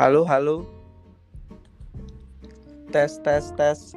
Halo, halo. Tes, tes, tes.